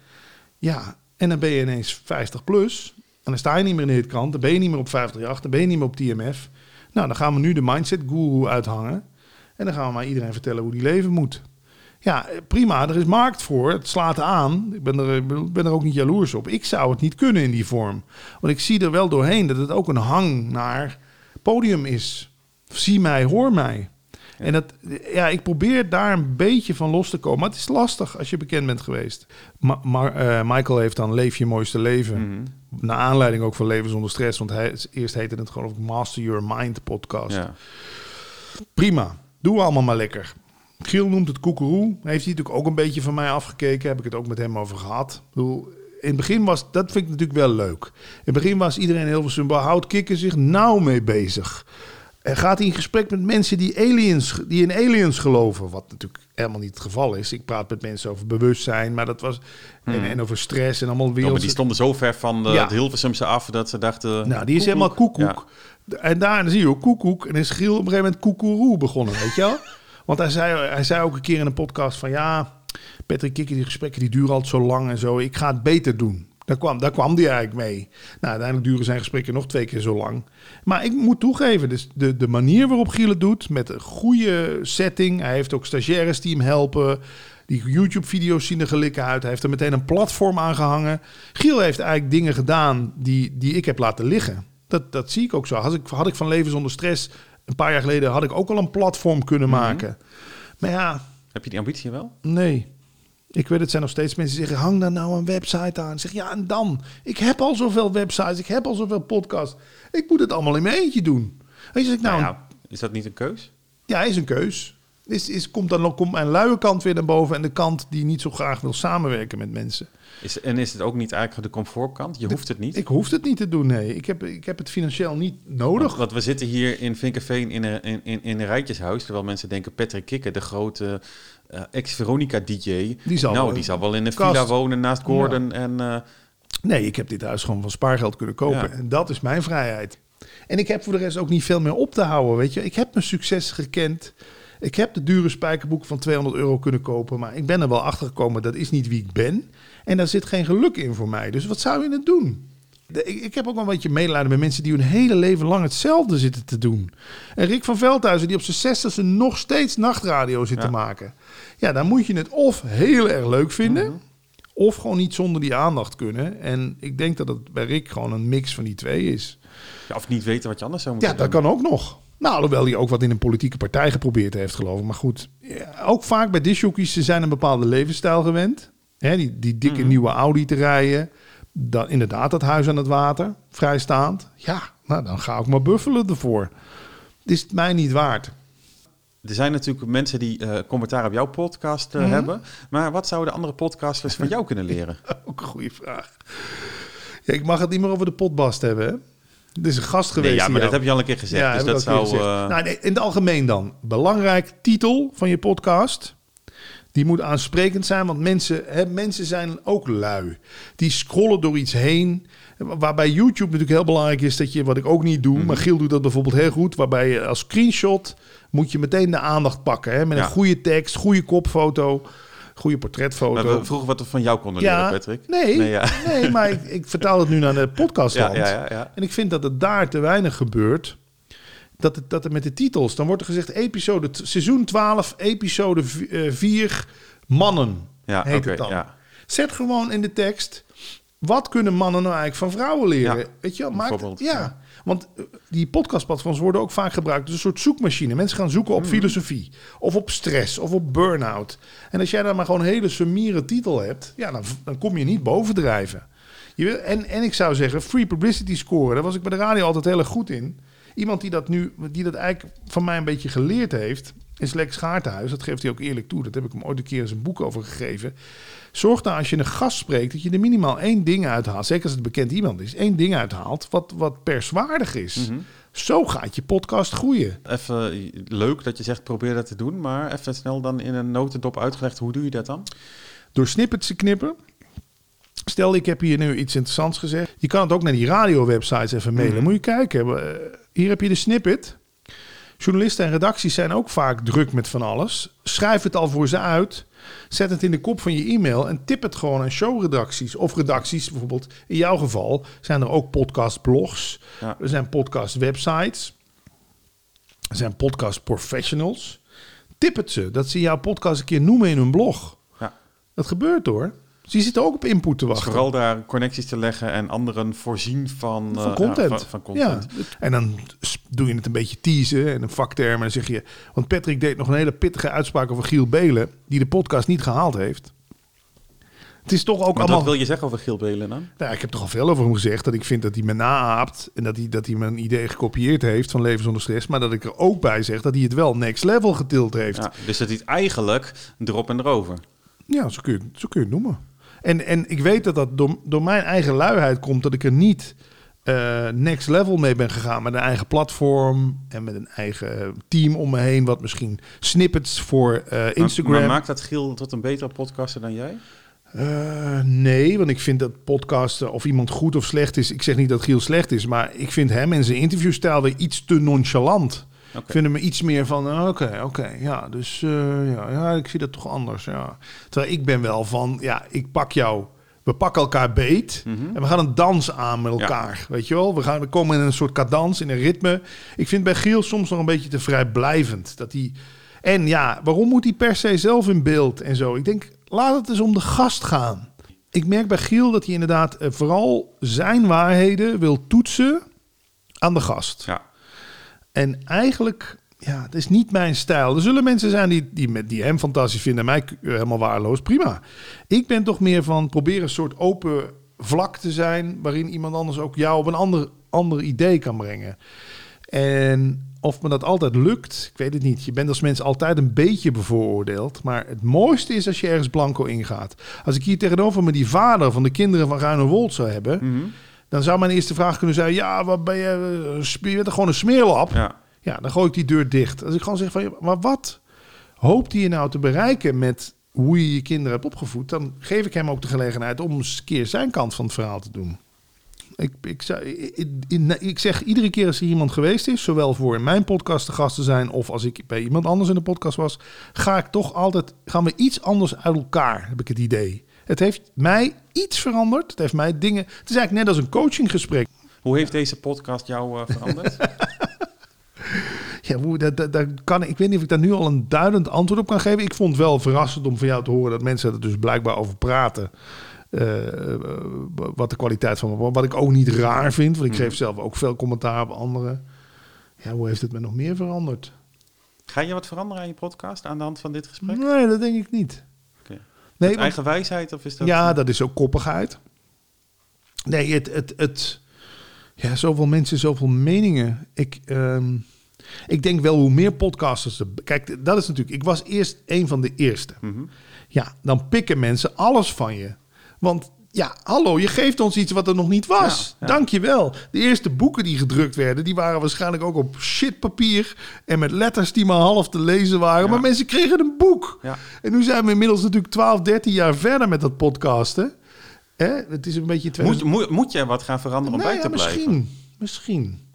Ja, en dan ben je ineens 50 plus. En dan sta je niet meer in de hitkrant. Dan ben je niet meer op 538. Dan ben je niet meer op TMF. Nou, dan gaan we nu de mindset guru uithangen. En dan gaan we maar iedereen vertellen hoe die leven moet. Ja, prima. Er is markt voor. Het slaat aan. Ik ben er, ben er ook niet jaloers op. Ik zou het niet kunnen in die vorm. Want ik zie er wel doorheen dat het ook een hang naar podium is. Zie mij, hoor mij. En dat, ja, ik probeer daar een beetje van los te komen. Maar het is lastig als je bekend bent geweest. Ma- maar eh, Michael heeft dan Leef je mooiste leven. Mhm. Naar aanleiding ook van Leven zonder stress. Want hij, eerst heette het gewoon ook Master Your Mind podcast. Ja. Prima. Doe allemaal maar lekker. Giel noemt het koekeroe. Heeft hij natuurlijk ook een beetje van mij afgekeken. Heb ik het ook met hem over gehad. Ik bedoel, in het begin was, dat vind ik natuurlijk wel leuk. In het begin was iedereen heel veel. Houdt Kikker zich nauw mee bezig. En gaat hij in gesprek met mensen die, aliens, die in aliens geloven. Wat natuurlijk helemaal niet het geval is. Ik praat met mensen over bewustzijn. Maar dat was... En, en over stress en allemaal Ja, wereld. die stonden zo ver van de, Ja. het Hilversumse af dat ze dachten... Nou, die is helemaal koekoek. Ja. En daar zie je ook koekoek. En is Giel op een gegeven moment koekeroe begonnen, weet je wel? Want hij zei, hij zei ook een keer in een podcast van... Ja, Patrick Kikker, die gesprekken die duren altijd zo lang en zo. Ik ga het beter doen. Daar kwam, daar kwam die eigenlijk mee. Nou, uiteindelijk duren zijn gesprekken nog twee keer zo lang. Maar ik moet toegeven, dus de, de manier waarop Giel het doet... met een goede setting. Hij heeft ook stagiaires die hem helpen... Die YouTube-video's zien er gelikken uit. Hij heeft er meteen een platform aan gehangen. Giel heeft eigenlijk dingen gedaan die, die ik heb laten liggen. Dat, dat zie ik ook zo. Ik, had ik van Leven zonder Stress een paar jaar geleden... had ik ook al een platform kunnen maken. Maar ja, Heb je die ambitie wel? nee. Ik weet het zijn nog steeds mensen die zeggen... hang daar nou een website aan. Ik zeg, ja, en dan? Ik heb al zoveel websites. Ik heb al zoveel podcasts. Ik moet het allemaal in mijn eentje doen. Weet je, ik, nou, Nou ja, is dat niet een keus? ja, is een keus. Is, is, komt dan komt mijn luie kant weer naar boven... en de kant die niet zo graag wil samenwerken met mensen. Is, en is het ook niet eigenlijk de comfortkant? Je hoeft het niet. Ik hoef het niet te doen, nee. Ik heb, ik heb het financieel niet nodig. Want, want we zitten hier in Vinkerveen in een, in, in, in een rijtjeshuis. Terwijl mensen denken Patrick Kikker, de grote eh, ex-Veronica-dj. Die zal nou, wel- die zal wel in een kast. villa wonen naast Gordon. En, eh, Nee, ik heb dit huis gewoon van spaargeld kunnen kopen. Ja. En dat is mijn vrijheid. En ik heb voor de rest ook niet veel meer op te houden, weet je. Ik heb mijn succes gekend. Ik heb de dure spijkerboek van 200 euro kunnen kopen. Maar ik ben er wel achter gekomen, dat is niet wie ik ben. En daar zit geen geluk in voor mij. Dus wat zou je het doen? Ik, heb ook wel een beetje medelijden met mensen die hun hele leven lang hetzelfde zitten te doen. En Rick van Veldhuizen, die op zijn zestigste nog steeds nachtradio zit Ja. te maken. Ja, dan moet je het of heel erg leuk vinden... of gewoon niet zonder die aandacht kunnen. En ik denk dat het bij Rick gewoon een mix van die twee is. ja, of niet weten wat je anders zou moeten Ja, dat doen. kan ook nog. Nou, alhoewel hij ook wat in een politieke partij geprobeerd heeft, geloof ik. Maar goed, ja, ook vaak bij discjockeys, ze zijn een bepaalde levensstijl gewend. Hè, die, die dikke Mhm. nieuwe Audi te rijden. Dan, inderdaad, dat huis aan het water, vrijstaand. Ja, nou, dan ga ik maar buffelen ervoor. Het is het mij niet waard. Er zijn natuurlijk mensen die eh, commentaar op jouw podcast Mhm. eh, hebben. Maar wat zouden andere podcasters van jou kunnen leren? [LAUGHS] Ook een goede vraag. Ja, ik mag het niet meer over de potbast hebben, hè? Er is een gast geweest. Nee, ja, maar dat jou- heb je al een keer gezegd. Ja, dus dat zou... eh, Nou, nee, in het algemeen dan. Belangrijk titel van je podcast. Die moet aansprekend zijn, want mensen, hè, mensen zijn ook lui. Die scrollen door iets heen. Waarbij YouTube natuurlijk heel belangrijk is dat je, wat ik ook niet doe, Mhm. maar Giel doet dat bijvoorbeeld heel goed. Waarbij je als screenshot moet je meteen de aandacht pakken. Hè, met Ja. een goede tekst, goede kopfoto, goede portretfoto. maar we vroegen wat we van jou konden leren, Patrick. Nee, Nee, ja. nee maar ik, ik vertaal het nu naar de podcast. [LAUGHS] Ja, ja, ja, ja. En ik vind dat het daar te weinig gebeurt. dat het, dat het met de titels, dan wordt er gezegd episode, seizoen 12, episode 4, mannen. Ja, heet oké, het dan. ja. Zet gewoon in de tekst, wat kunnen mannen nou eigenlijk van vrouwen leren? Ja, Weet je wel, maakt, ja. ja. Want eh, die podcastplatforms worden ook vaak gebruikt als een soort zoekmachine. Mensen gaan zoeken op filosofie, of op stress, of op burn-out. En als jij dan maar gewoon een hele summiere titel hebt, ja, dan, dan kom je niet bovendrijven. Je wil, en, en ik zou zeggen, free publicity scoren, daar was ik bij de radio altijd heel erg goed in. Iemand die dat nu, die dat eigenlijk van mij een beetje geleerd heeft, is Lex Gaartenhuis. Dat geeft hij ook eerlijk toe. Dat heb ik hem ooit een keer eens een boek over gegeven. Zorg nou als je een gast spreekt dat je er minimaal één ding uithaalt. Zeker als het bekend iemand is. één ding uithaalt wat, wat perswaardig is. Mhm. Zo gaat je podcast groeien. Even leuk dat je zegt probeer dat te doen, maar even snel dan in een notendop uitgelegd. Hoe doe je dat dan? Door snippets te knippen. Stel, ik heb hier nu iets interessants gezegd. Je kan het ook naar die radio-websites even mailen. Mhm. Moet je kijken. Eh, Hier heb je de snippet. Journalisten en redacties zijn ook vaak druk met van alles. Schrijf het al voor ze uit. Zet het in de kop van je e-mail en tip het gewoon aan showredacties. Of redacties, bijvoorbeeld in jouw geval zijn er ook podcastblogs. Ja. Er zijn podcast websites. Er zijn podcast professionals. Tip het ze dat ze jouw podcast een keer noemen in hun blog. Ja. Dat gebeurt hoor. Dus die zitten ook op input te Dus wachten. vooral daar connecties te leggen en anderen voorzien van, eh, van content. Ja, van, van content. Ja. En dan doe je het een beetje teasen en een vakterm. En dan zeg je... Want Patrick deed nog een hele pittige uitspraak over Giel Belen... die de podcast niet gehaald heeft. Het is toch ook Maar allemaal... wat wil je zeggen over Giel Belen dan? Nou, ik heb toch al veel over hem gezegd. Dat ik vind dat hij me naaapt. En dat hij, dat hij mijn idee gekopieerd heeft van Leven zonder stress. Maar dat ik er ook bij zeg dat hij het wel next level getild heeft. Ja, dus dat is eigenlijk erop en erover. Ja, zo kun je, zo kun je het noemen. En, en ik weet dat dat door, door mijn eigen luiheid komt dat ik er niet eh, next level mee ben gegaan. Met een eigen platform en met een eigen team om me heen. Wat misschien snippets voor eh, Instagram. Maar, maakt dat Giel tot een betere podcaster dan jij? Eh, nee, want ik vind dat podcasten of iemand goed of slecht is. Ik zeg niet dat Giel slecht is, maar ik vind hem en zijn interviewstijl weer iets te nonchalant. Ik vind hem iets meer van, oké, oké, ja, dus ja, ja, ik zie dat toch anders, ja. Terwijl ik ben wel van, ja, ik pak jou, we pakken elkaar beet Mhm. en we gaan een dans aan met elkaar, weet je wel. We, gaan, we komen in een soort cadans, in een ritme. Ik vind bij Giel soms nog een beetje te vrijblijvend. Dat hij, en ja, waarom moet hij per se zelf in beeld en zo? Ik denk, laat het eens om de gast gaan. Ik merk bij Giel dat hij inderdaad eh, vooral zijn waarheden wil toetsen aan de gast. Ja. En eigenlijk, ja, het is niet mijn stijl. Er zullen mensen zijn die, die, die hem fantastisch vinden en mij k- helemaal waardeloos. Prima. Ik ben toch meer van proberen een soort open vlak te zijn... waarin iemand anders ook jou op een ander, ander idee kan brengen. En of me dat altijd lukt, ik weet het niet. Je bent als mens altijd een beetje bevooroordeeld. Maar het mooiste is als je ergens blanco ingaat. Als ik hier tegenover me die vader van de kinderen van Ruine Wold zou hebben... Mhm. dan zou mijn eerste vraag kunnen zijn... ja, wat ben je, eh, je bent toch gewoon een smeerlap? ja. Ja, dan gooi ik die deur dicht. Als ik gewoon zeg van, maar wat hoopt hij nou te bereiken met hoe je je kinderen hebt opgevoed? Dan geef ik hem ook de gelegenheid om eens een keer zijn kant van het verhaal te doen. Ik, ik, zou- ik, zeg iedere keer als er iemand geweest is, zowel voor in mijn podcast te gast te zijn of als ik bij iemand anders in de podcast was, ga ik toch altijd, gaan we iets anders uit elkaar, heb ik het idee. Het heeft mij iets veranderd. Het heeft mij dingen. Het is eigenlijk net als een coachinggesprek. Hoe heeft deze podcast jou eh, veranderd? [LAUGHS] Ja, hoe, dat, dat, dat kan, ik weet niet of ik daar nu al een duidend antwoord op kan geven. Ik vond het wel verrassend om van jou te horen dat mensen er dus blijkbaar over praten. Eh, eh, wat de kwaliteit van wat ik ook niet raar vind, want ik geef zelf ook veel commentaar op anderen. Ja, hoe heeft het me nog meer veranderd? Ga je wat veranderen aan je podcast aan de hand van dit gesprek? Nee, dat denk ik niet. Oké. Nee, want- eigen wijsheid of is dat... ja, dat is ook koppigheid. Nee, het, het, het, ja, zoveel mensen, zoveel meningen. Ik, ehm, ik denk wel hoe meer podcasters. Er, kijk, dat is natuurlijk. Ik was eerst een van de eerste. Mhm. Ja, dan pikken mensen alles van je. Want ja, hallo, je geeft ons iets wat er nog niet was. Ja, ja. Dank je wel. De eerste boeken die gedrukt werden, die waren waarschijnlijk ook op shitpapier en met letters die maar half te lezen waren. Ja. Maar mensen kregen een boek. Ja. En nu zijn we inmiddels natuurlijk 12, 13 jaar verder met dat podcasten. Hè? Het is een beetje... Moet, 2000 moet, moet jij wat gaan veranderen om Nou bij te blijven? misschien. Misschien.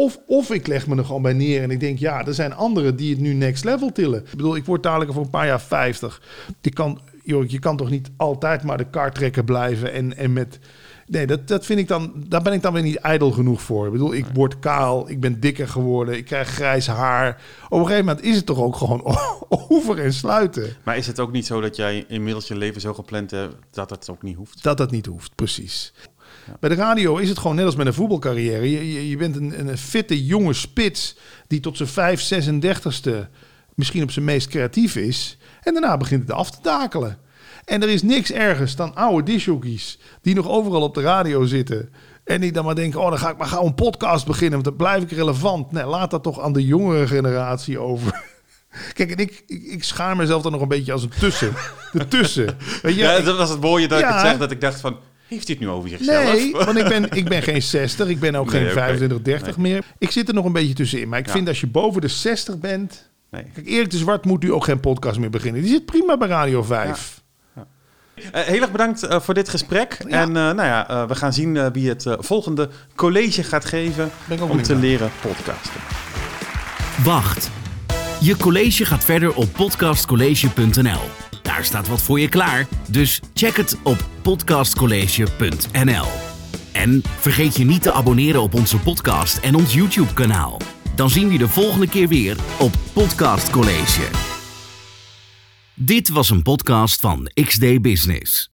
Of, of ik leg me er gewoon bij neer en ik denk, ja, er zijn anderen die het nu next level tillen. Ik bedoel, ik word dadelijk over een paar jaar 50. Je kan, joh, je kan toch niet altijd maar de kartrekker blijven en, en met Nee, dat, dat vind ik dan, daar ben ik dan weer niet ijdel genoeg voor. Ik bedoel, ik word kaal, ik ben dikker geworden, ik krijg grijs haar. Op een gegeven moment is het toch ook gewoon [LAUGHS] over en sluiten. Maar is het ook niet zo dat jij inmiddels je leven zo gepland hebt dat het ook niet hoeft? Dat dat niet hoeft, precies. Bij de radio is het gewoon net als met een voetbalcarrière. Je, je, je bent een, een fitte jonge spits die tot zijn 5, 36ste misschien op zijn meest creatief is. En daarna begint het af te takelen. En er is niks ergers dan oude disjockeys die nog overal op de radio zitten. En die dan maar denken, oh dan ga ik maar gauw een podcast beginnen, want dan blijf ik relevant. Nee, laat dat toch aan de jongere generatie over. [LAUGHS] Kijk, en ik, ik, ik schaar mezelf dan nog een beetje als een tussen. De tussen. [LAUGHS] Weet je, Ja, dat was het mooie dat ik het zeg, dat ik dacht van, heeft hij het nu over zichzelf? Nee, [LAUGHS] want ik ben, ik ben geen 60, ik ben ook Nee, geen oké. 25, 30 meer. Ik zit er nog een beetje tussenin. Maar ik Ja. vind als je boven de 60 bent... Nee. Kijk, Erik de Zwart moet nu ook geen podcast meer beginnen. Die zit prima bij Radio 5. Eh, heel erg bedankt eh, voor dit gesprek. En eh, nou ja, eh, we gaan zien eh, wie het volgende college gaat geven om te leren podcasten. Wacht. Je college gaat verder op podcastcollege.nl. Daar staat wat voor je klaar, dus check het op podcastcollege.nl. En vergeet je niet te abonneren op onze podcast en ons YouTube kanaal. Dan zien we je de volgende keer weer op Podcast College. Dit was een podcast van XD Business.